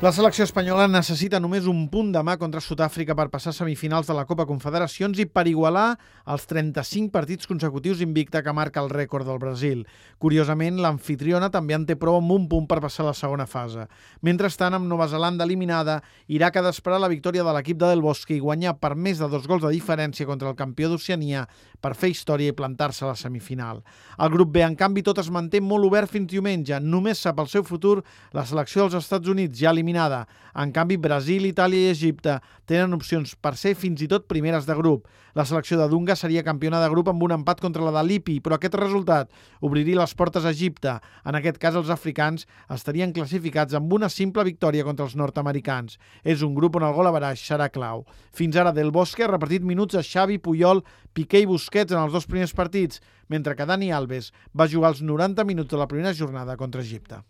La selecció espanyola necessita només un punt demà contra Sud-àfrica per passar semifinals de la Copa Confederacions i per igualar els 35 partits consecutius invicta que marca el rècord del Brasil. Curiosament, l'anfitriona també en té prou amb un punt per passar a la segona fase. Mentrestant, amb Nova Zelanda eliminada, Iraq ha d'esperar la victòria de l'equip de Del Bosque i guanyar per més de dos gols de diferència contra el campió d'Oceania per fer història i plantar-se a la semifinal. El grup B, en canvi, tot es manté molt obert fins diumenge. Només sap el seu futur la selecció dels Estats Units, ja eliminada eliminada. En canvi, Brasil, Itàlia i Egipte tenen opcions per ser fins i tot primeres de grup. La selecció de Dunga seria campiona de grup amb un empat contra la de Lipi, però aquest resultat obriria les portes a Egipte. En aquest cas, els africans estarien classificats amb una simple victòria contra els nord-americans. És un grup on el gol a baraix serà clau. Fins ara, Del Bosque ha repartit minuts a Xavi, Puyol, Piqué i Busquets en els dos primers partits, mentre que Dani Alves va jugar els 90 minuts de la primera jornada contra Egipte.